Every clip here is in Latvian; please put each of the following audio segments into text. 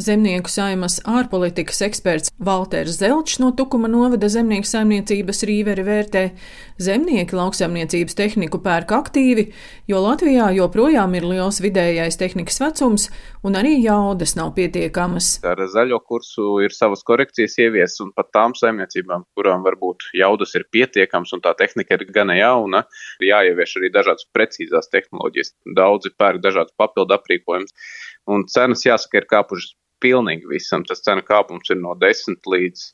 Zemnieku saimas ārpolitikas eksperts Valters Zelčs no Tukuma novada zemnieku saimniecības rīveri vērtē, zemnieki lauksaimniecības tehniku pērk aktīvi, jo Latvijā joprojām ir liels vidējais tehnikas vecums un arī jaudas nav pietiekamas. Ar zaļo kursu ir savas korekcijas ievies un pat tām saimniecībām, kurām varbūt jaudas ir pietiekams un tā tehnika ir gana jauna, jāievieš arī dažādas precīzās tehnoloģijas. Daudzi pērk dažādas papildu aprīkojumus un cenas jāsaka ir kāpušas pilnīgi visam. Tas cenu kāpums ir no 10 līdz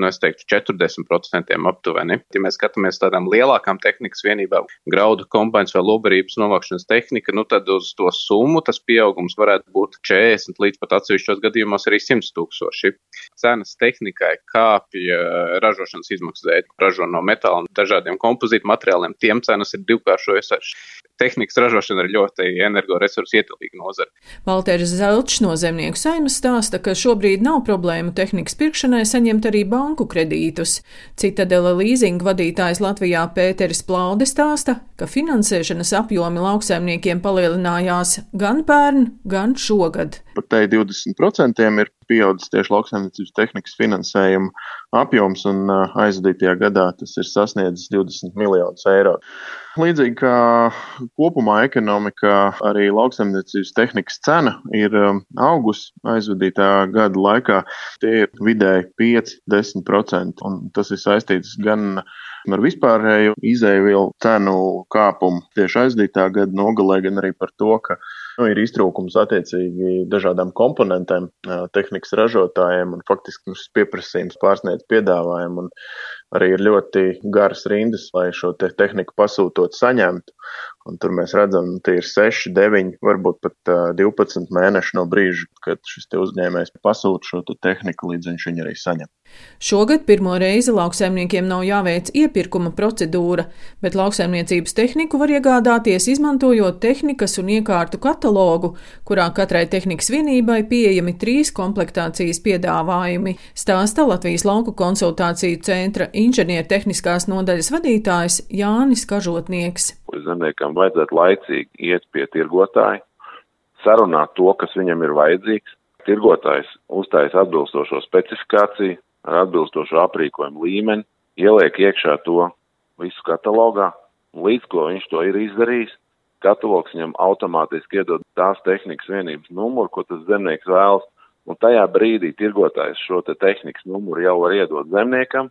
nu, es teiktu, 40% aptuveni. Ja mēs skatāmies tādām lielākām tehnikas vienībām, graudu kombinācijas vai lobarības novākšanas tehnika, nu tad uz to summu tas pieaugums varētu būt 40 līdz pat atsevišķos gadījumos arī 100 tūkstoši. Cenas tehnikai kāpja ražošanas izmaksas dēļ, ražo no metāla un dažādiem kompozītu materiāliem, tiem cenas ir divkāršojusies tehnikas ražošana ir ļoti energoresursu ietilpīga nozara. Valters Zelčs no zemnieku saimas stāsta, ka šobrīd nav problēmu tehnikas pirkšanai saņemt arī banku kredītus. Citadela līzinga vadītājs Latvijā Pēteris Plaude stāsta, ka finansēšanas apjomi lauksaimniekiem palielinājās gan pērn, gan šogad. Pat te 20% ir pieaudzis tieši lauksaimniecības tehnikas finansējuma apjoms, un aizvadītajā gadā tas ir sasniedzis 20 miljonus eiro. Līdzīgi kā kopumā ekonomikā, arī lauksaimniecības tehnikas cena ir augusi aizvadītā gada laikā. Tie ir vidēji 5-10%, un tas ir saistīts gan ar vispārēju izēvielu cenu kāpumu tieši aizdītā gada nogalē, gan arī par to, ka nu, ir iztrūkums attiecīgi dažādām komponentēm, tehnikas ražotājiem, un faktiski šis pieprasījums pārsniedz piedāvājumu. Arī ir ļoti garas rindas, lai šo te tehniku pasūtot, saņemtu. Un tur mēs redzam, ka tie ir 6, 9, varbūt pat uh, 12 mēneši no brīža, kad šis uzņēmējs pasūta šo te tehniku, līdz viņš viņu arī saņem. Šogad pirmo reizi lauksaimniekiem nav jāveic iepirkuma procedūra, bet lauksaimniecības tehniku var iegādāties izmantojot tehnikas un iekārtu katalogu, kurā katrai tehnikas vienībai pieejami trīs komplektācijas piedāvājumi, stāsta Latvijas lauku konsultāciju centra inženiertehniskās nodaļas vadītājs Jānis Kažotnieks. Zemniekam vajadzētu laicīgi iet pie tirgotāja, sarunāt to, kas viņam ir vajadzīgs. Tirgotājs uztais atbilstošo specifikāciju, ar atbilstošu aprīkojumu līmeni, ieliek iekšā to visu katalogā, līdz ko viņš to ir izdarījis, katalogs viņam automātiski iedod tās tehnikas vienības numuru, ko tas zemnieks vēlas, un tajā brīdī tirgotājs šo te tehnikas numuru jau var iedot zemniekam.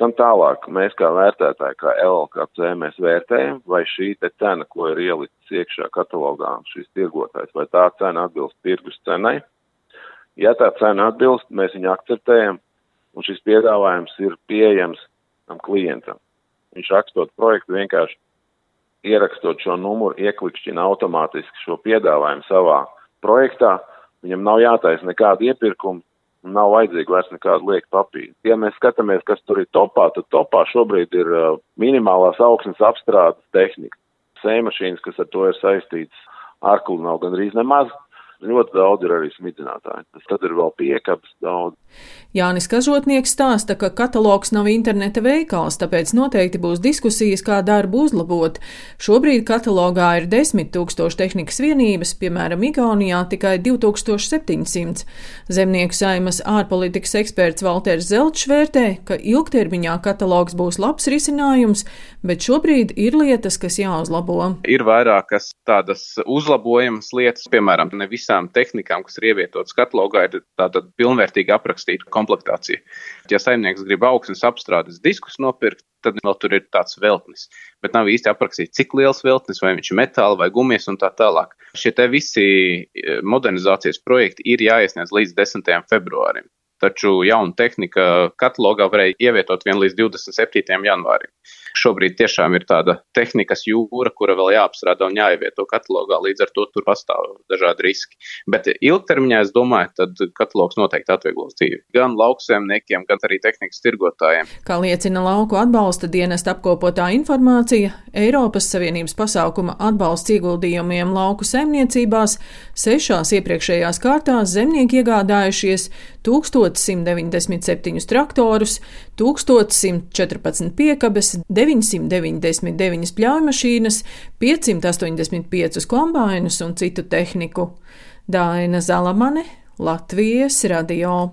Tam tālāk mēs kā vērtētāji, kā LLKC, mēs vērtējam, vai šī te cena, ko ir ielicis iekšā katalogā šis tirgotājs, vai tā cena atbilst tirgus cenai. Ja tā cena atbilst, mēs viņu akceptējam, un šis piedāvājums ir pieejams tam klientam. Viņš rakstot projektu vienkārši ierakstot šo numuru, ieklikšķina automātiski šo piedāvājumu savā projektā. Viņam nav jātaisa nekāda iepirkuma, nav vajadzīga vairs nekāda lieka papīra. Ja mēs skatāmies, kas tur ir topā, tad topā šobrīd ir uh, minimālās augsnes apstrādes tehnika. Sēmašīnas, kas ar to ir saistītas, arklu nav gandrīz nemaz. Ļoti daudz ir arī smidzinātāji. Tas tad ir vēl piekabs daudz. Jānis Kažotnieks stāsta, ka katalogs nav interneta veikals, tāpēc noteikti būs diskusijas, kā darbu uzlabot. Šobrīd katalogā ir 10 tūkstoši tehnikas vienības, piemēram, Igaunijā tikai 2700. Zemnieku saimas ārpolitikas eksperts Valters Zelčs vērtē, ka ilgtermiņā katalogs būs labs risinājums, bet šobrīd ir lietas, kas jāuzlabo. Ir vairākas tādas uzlabojamas lietas, piemēram, ne visām tehnikām, kas ir ievietotas katalogā, ir tāda pilnvērtīga aprakstīta komplektācija. Ja saimnieks grib augsnes apstrādes diskus nopirkt, tad vēl tur ir tāds veltnis. Bet nav īsti aprakstīts, cik liels veltnis, vai viņš ir metāla vai gumijas un tā tālāk. Šie te visi eh, modernizācijas projekti ir jāiesniedz līdz 10. februārim. Taču jaunu tehnika katalogā varēja ievietot vien līdz 27. janvārim. Šobrīd tiešām ir tāda tehnikas jūra, kura vēl jāapstrādā un jāievieto katalogā, līdz ar to tur pastāv dažādi riski. Bet ilgtermiņā es domāju, tad katalogs noteikti atvieglos dzīvi gan lauksēmniekiem, gan arī tehnikas tirgotājiem. Kā liecina lauku atbalsta dienesta apkopotā informācija, Eiropas Savienības pasākuma atbalsts ieguldījumiem lauku saimniecībās sešās iepriekšējās kārtās zemnieki iegādājušies 1197 traktorus, 1114 piekabes, 999 pļaujmašīnas, 585 kombainus un citu tehniku. Daina Zalamane, Latvijas radio.